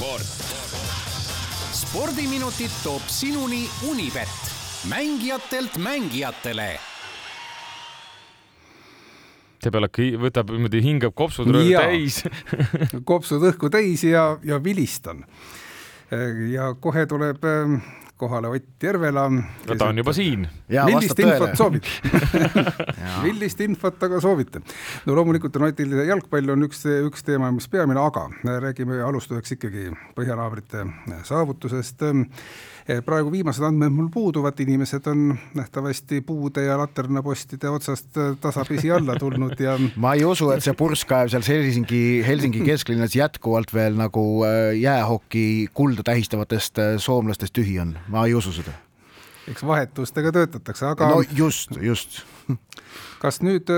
sport. spordiminutid toob sinuni Unibet, mängijatelt mängijatele Sebelak võtab niimoodi, hingab kopsud täis kopsud õhku täis ja, ja vilistan. ja kohe tuleb ähm, kohale Ott Järvela. no ta on juba siin. millist infot soovite millist infot aga soovite? no loomulikult on Otil jalgpall on üks, üks teema, mis peamine, aga räägime alustuseks ikkagi põhjanaabrite saavutusest. Praegu viimased andmed mul puuduvad, inimesed on nähtavasti puude ja laternapostide otsast tasapisi alla tulnud ja ma ei usu, et see purskkaev seal Helsingi, Helsingi kesklinnas jätkuvalt veel nagu äh, jäähoki kulda tähistavatest äh, soomlastest tühi on, ma ei usu seda. eks vahetustega töötatakse, aga no just, just. kas nüüd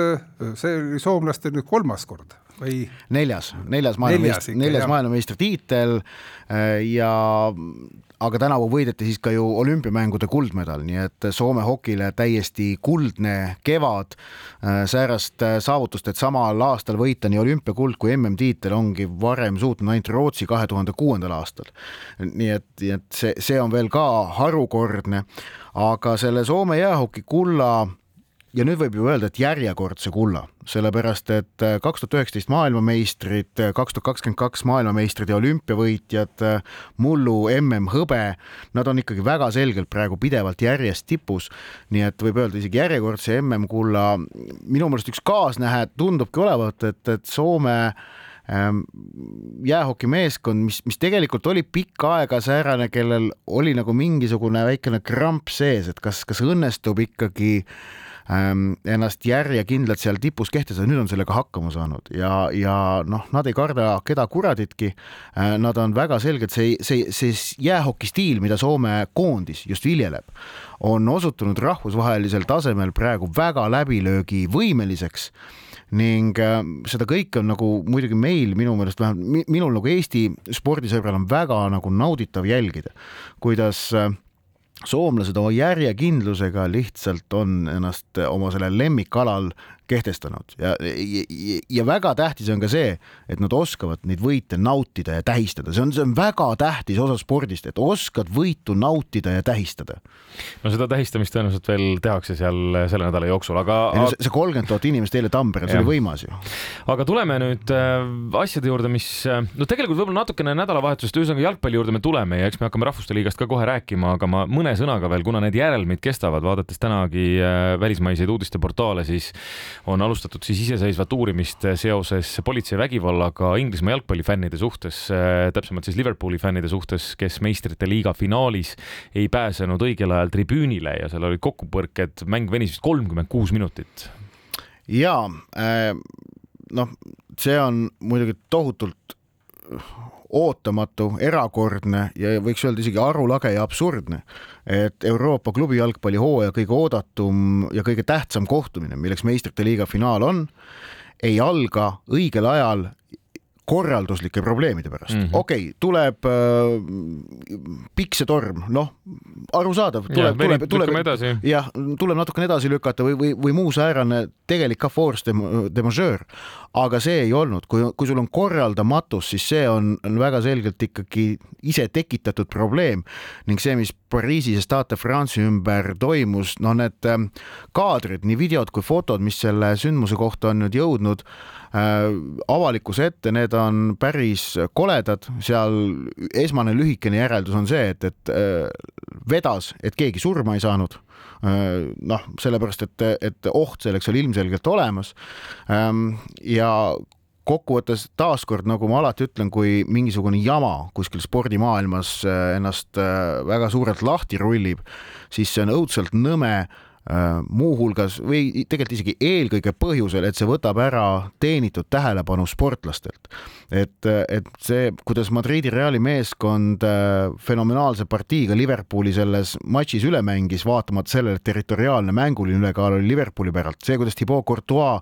see oli soomlastel nüüd kolmas kord või? neljas, neljas maailmameistri, neljas maailmameistritiitel äh, ja aga tänavu võideti siis ka ju olümpiamängude kuldmedal, nii et Soome hokile täiesti kuldne kevad. säärast saavutust, et samal aastal võita nii olümpiakuld kui MM-tiitel ongi varem suutnud ainult Rootsi kahe tuhande kuuendal aastal. nii et, nii et see, see on veel ka harukordne, aga selle Soome jäähoki kulla ja nüüd võib ju öelda, et järjekordse kulla, sellepärast et äh, kaks tuhat üheksateist maailmameistrid, äh, kaks tuhat kakskümmend kaks maailmameistrid ja olümpiavõitjad, äh, mullu mm hõbe, nad on ikkagi väga selgelt praegu pidevalt järjest tipus. nii et võib öelda isegi järjekordse mm kulla, minu meelest üks kaasnähe tundubki olevat, et, et Soome ähm, jäähokimeeskond, mis, mis tegelikult oli pikka aega säärane, kellel oli nagu mingisugune väikene kramp sees, et kas, kas õnnestub ikkagi ähm, ennast järjekindlalt seal tipus kehtestada, nüüd on sellega hakkama saanud ja, ja noh, nad ei karda keda kuraditki äh,. Nad on väga selged, see, see, see jäähoki stiil, mida Soome koondis just viljeleb, on osutunud rahvusvahelisel tasemel praegu väga läbilöögivõimeliseks ning äh, seda kõike on nagu muidugi meil minu meelest vähemalt minul nagu Eesti spordisõbral on väga nagu nauditav jälgida, kuidas äh, soomlased oma järjekindlusega lihtsalt on ennast oma sellel lemmikalal kehtestanud ja, ja, ja väga tähtis on ka see, et nad oskavad neid võite nautida ja tähistada, see on, see on väga tähtis osa spordist, et oskad võitu nautida ja tähistada. no seda tähistamist tõenäoliselt veel tehakse seal selle nädala jooksul, aga. No, see kolmkümmend tuhat inimest eile Tamperel, see oli võimas ju. aga tuleme nüüd äh, asjade juurde, mis no tegelikult võib-olla natukene nädalavahetusest, ühesõnaga jalgpalli juurde me tuleme ja eks me hakkame Rahvuste Liigast ka kohe rääkima, aga ma mõne sõnaga veel, kuna need järelmid kestavad, vaadates tänagi äh, välismaiseid uudisteportaale, siis on alustatud siis iseseisvat uurimist seoses politsei vägivallaga Inglismaa jalgpallifännide suhtes, täpsemalt siis Liverpooli fännide suhtes, kes meistrite liiga finaalis ei pääsenud õigel ajal tribüünile ja seal olid kokkupõrked, mäng venis vist kolmkümmend kuus minutit. ja äh, noh, see on muidugi tohutult ootamatu, erakordne ja võiks öelda isegi arulage ja absurdne, et Euroopa klubi jalgpallihooaja kõige oodatum ja kõige tähtsam kohtumine, milleks meistrite liiga finaal on, ei alga õigel ajal korralduslike probleemide pärast. Mm -hmm.. okei okay,, tuleb äh, pikk see torm, noh, arusaadav, tuleb, tuleb, tuleb, jah, tuleb natukene edasi lükata või, või, või muu säärane tegelik ka force de majeure, aga see ei olnud, kui, kui sul on korraldamatus, siis see on, on väga selgelt ikkagi ise tekitatud probleem ning see, mis Pariisis ja Stade France'i ümber toimus, no need ähm, kaadrid, nii videod kui fotod, mis selle sündmuse kohta on nüüd jõudnud äh, avalikkuse ette, need on päris koledad, seal esmane lühikene järeldus on see, et, et äh, vedas, et keegi surma ei saanud noh, sellepärast et, et oht selleks oli ilmselgelt olemas. ja kokkuvõttes taaskord, nagu ma alati ütlen, kui mingisugune jama kuskil spordimaailmas ennast väga suurelt lahti rullib, siis see on õudselt nõme Äh, muuhulgas või tegelikult isegi eelkõige põhjusel, et see võtab ära teenitud tähelepanu sportlastelt. et, et see, kuidas Madridi Reali meeskond äh, fenomenaalse partiiga Liverpooli selles matšis üle mängis, vaatamata sellele, et territoriaalne mänguline ülekaal oli Liverpooli päralt, see, kuidas Thibaut Courtois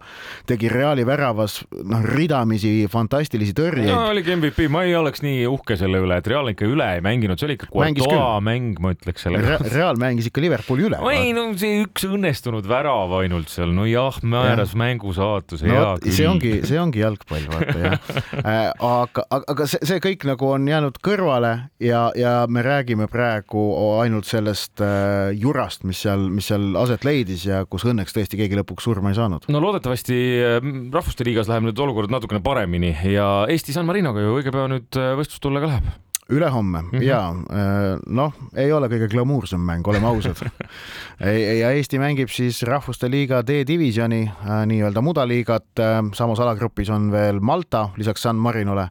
tegi Reali väravas noh, ridamisi fantastilisi tõrjeid. no oligi MVP, ma ei oleks nii uhke selle üle, et Real ikka üle ei mänginud, see oli ikka Courtois mäng, ma ütleks selle Re. Real mängis ikka Liverpooli üle. ei no see üks õnnestunud värav ainult seal, no jah, määras ja. mängu saatuse no,, hea küll. see ongi, see ongi jalgpall, vaata jah äh, aga, aga see, see kõik nagu on jäänud kõrvale ja, ja me räägime praegu ainult sellest äh, jurast, mis seal, mis seal aset leidis ja kus õnneks tõesti keegi lõpuks surma ei saanud. no loodetavasti äh, Rahvuste Liigas läheb nüüd olukord natukene paremini ja Eesti San Marinoga ju õige pea nüüd võistlus tulla ka läheb ülehomme mm -hmm. ja äh, noh, ei ole kõige glamuursem mäng, oleme ausad ja Eesti mängib siis Rahvuste Liiga D-divisjoni äh, nii-öelda mudaliigat, äh, samas alagrupis on veel Malta lisaks San Marinole.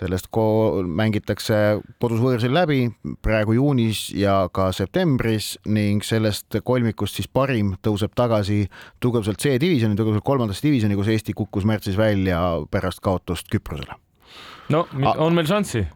sellest mängitakse kodus võõrsil läbi praegu juunis ja ka septembris ning sellest kolmikust siis parim tõuseb tagasi tugevalt C-divisjoni, tugevalt kolmandasse divisjoni, kus Eesti kukkus märtsis välja pärast kaotust Küprosele. no on meil šanssi?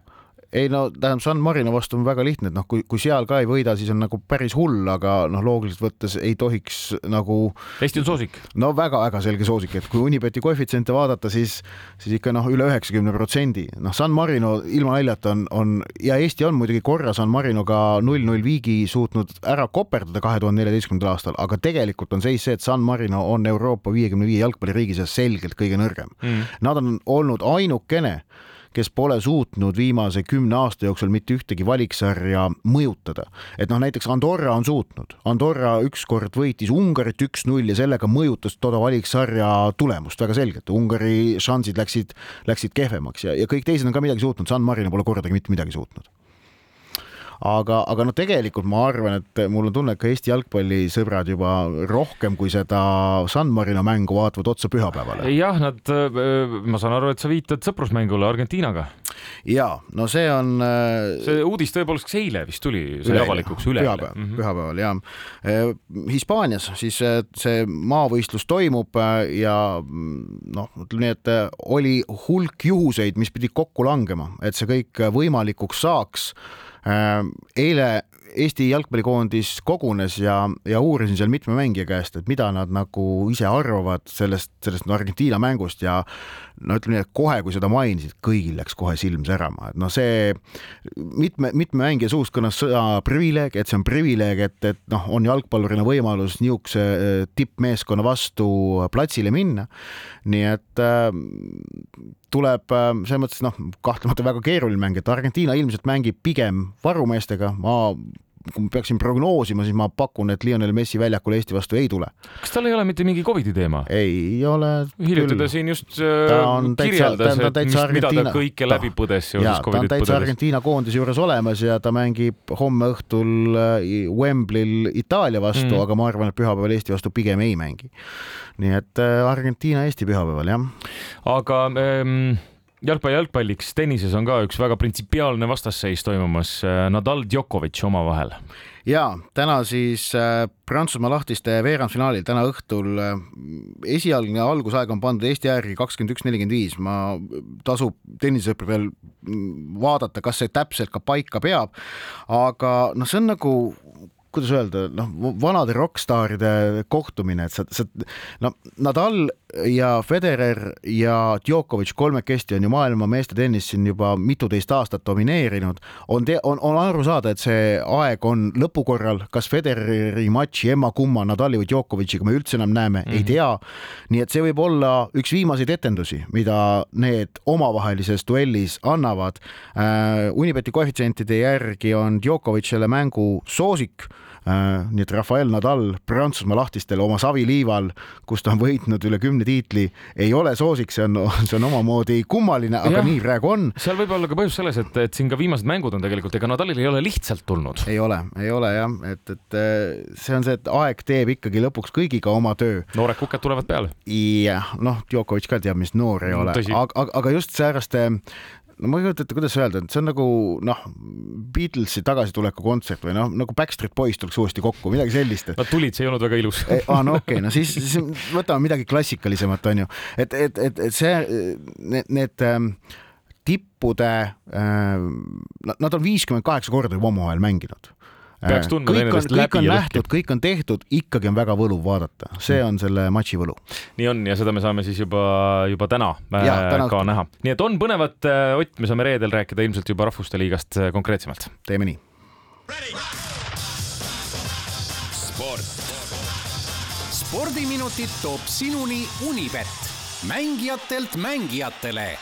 Ei no tähendab, San Marino vastu on väga lihtne, et noh, kui, kui seal ka ei võida, siis on nagu päris hull, aga noh, loogiliselt võttes ei tohiks nagu. Eesti on soosik. no väga-väga selge soosik, et kui Unibeti koefitsiente vaadata, siis, siis ikka noh, üle üheksakümne protsendi, noh, San Marino ilma naljata on, on ja Eesti on muidugi korra San Marinoga null-null viigi suutnud ära koperdada kahe tuhande neljateistkümnendal aastal, aga tegelikult on seis see, et San Marino on Euroopa viiekümne viie jalgpalliriigi seas selgelt kõige nõrgem mm.. Nad on olnud ainukene kes pole suutnud viimase kümne aasta jooksul mitte ühtegi valiksarja mõjutada. et noh, näiteks Andorra on suutnud, Andorra ükskord võitis Ungarit üks-null ja sellega mõjutas toda valiksarja tulemust väga selgelt. Ungari šansid läksid, läksid kehvemaks ja, ja kõik teised on ka midagi suutnud, San Marino pole kordagi mitte midagi suutnud aga, aga no tegelikult ma arvan, et mul on tunne, et ka Eesti jalgpallisõbrad juba rohkem kui seda San Marino mängu vaatavad otsa pühapäevale. jah, nad, äh, ma saan aru, et sa viitad sõprusmängule Argentiinaga. ja no see on. Äh, see uudis tõepoolest kas eile vist tuli, sai avalikuks üleeile. pühapäeval mm -hmm., pühapäeval ja. Äh, Hispaanias siis see maavõistlus toimub ja noh, ütleme nii, et oli hulk juhuseid, mis pidid kokku langema, et see kõik võimalikuks saaks eile Eesti jalgpallikoondis kogunes ja, ja uurisin seal mitme mängija käest, et mida nad nagu ise arvavad sellest, sellest no, Argentiina mängust ja no ütleme nii, et kohe, kui seda mainisid, kõigil läks kohe silm särama, et noh, see mitme, mitme mängija suust kõnas sõna privileeg, et see on privileeg, et, et noh, on jalgpallurina võimalus niisuguse äh, tippmeeskonna vastu platsile minna. nii et äh, tuleb äh, selles mõttes noh, kahtlemata väga keeruline mäng, et Argentiina ilmselt mängib pigem varumeestega, ma kui ma peaksin prognoosima, siis ma pakun, et Lionel Messi väljakule Eesti vastu ei tule. kas tal ei ole mitte mingi Covidi teema? ei ole. hiljuti ta siin just äh, kirjeldas, et mis, mida ta kõike läbi põdes seoses Covidit põdedes. ta on täitsa Argentiina koondise juures olemas ja ta mängib homme õhtul äh, Wembley'l Itaalia vastu mm., aga ma arvan, et pühapäeval Eesti vastu pigem ei mängi. nii et äh, Argentiina-Eesti pühapäeval, jah. aga ähm jalgpalli jalgpalliks, tennises on ka üks väga printsipiaalne vastasseis toimumas äh, Nadal Djokovic omavahel. ja täna siis äh, Prantsusmaa lahtiste veerandfinaalil täna õhtul äh, esialgne algusaeg on pandud Eesti järgi kakskümmend üks, nelikümmend viis, ma tasub tennisesõpradel mm, vaadata, kas see täpselt ka paika peab. aga noh, see on nagu kuidas öelda, noh, vanade rokkstaaride kohtumine, et sa, sa no Nadal ja Federer ja Djokovic kolmekesti on ju maailma meeste tennis siin juba mituteist aastat domineerinud. on, on, on aru saada, et see aeg on lõpu korral, kas Federeri matši emma-kumma Nadali või Djokovic'iga me üldse enam näeme mm, -hmm. ei mhm. tea. nii et see võib olla üks viimaseid etendusi, mida need omavahelises duellis annavad äh,. Unibeti koefitsientide järgi on Djokovic selle mängu soosik Äh, nii et Rafael Nadal Prantsusmaa lahtistel oma saviliival, kus ta on võitnud üle kümne tiitli, ei ole soosik, see on, see on omamoodi kummaline, aga ja, nii praegu on. seal võib olla ka põhjus selles, et, et siin ka viimased mängud on tegelikult, ega Nadalil ei ole lihtsalt tulnud. ei ole, ei ole jah, et, et äh, see on see, et aeg teeb ikkagi lõpuks kõigiga oma töö. noored kuked tulevad peale. jah, noh, Djokovic ka teab, mis noor ei ole, aga, aga just sääraste no ma ei kujuta ette, kuidas öelda, et see on nagu noh, Beatlesi tagasituleku kontsert või noh, nagu Backstreet Boys tuleks uuesti kokku, midagi sellist et.... Nad tulid, see ei olnud väga ilus. Aa, eh, no okei okay,, no siis, siis võtame midagi klassikalisemat, onju, et, et, et, et see, need, need ähm, tippude äh,, nad on viiskümmend kaheksa korda juba omavahel mänginud peaks tundma teineteist läbi. kõik on nähtud, kõik on tehtud, ikkagi on väga võluv vaadata, see on selle matši võlu. nii on ja seda me saame siis juba, juba täna ja, äh, täna... ka näha. nii et on põnevat, äh, Ott, me saame reedel rääkida ilmselt juba Rahvuste Liigast äh, konkreetsemalt. teeme nii. sport spordiminutid toob sinuni Unibet, mängijatelt mängijatele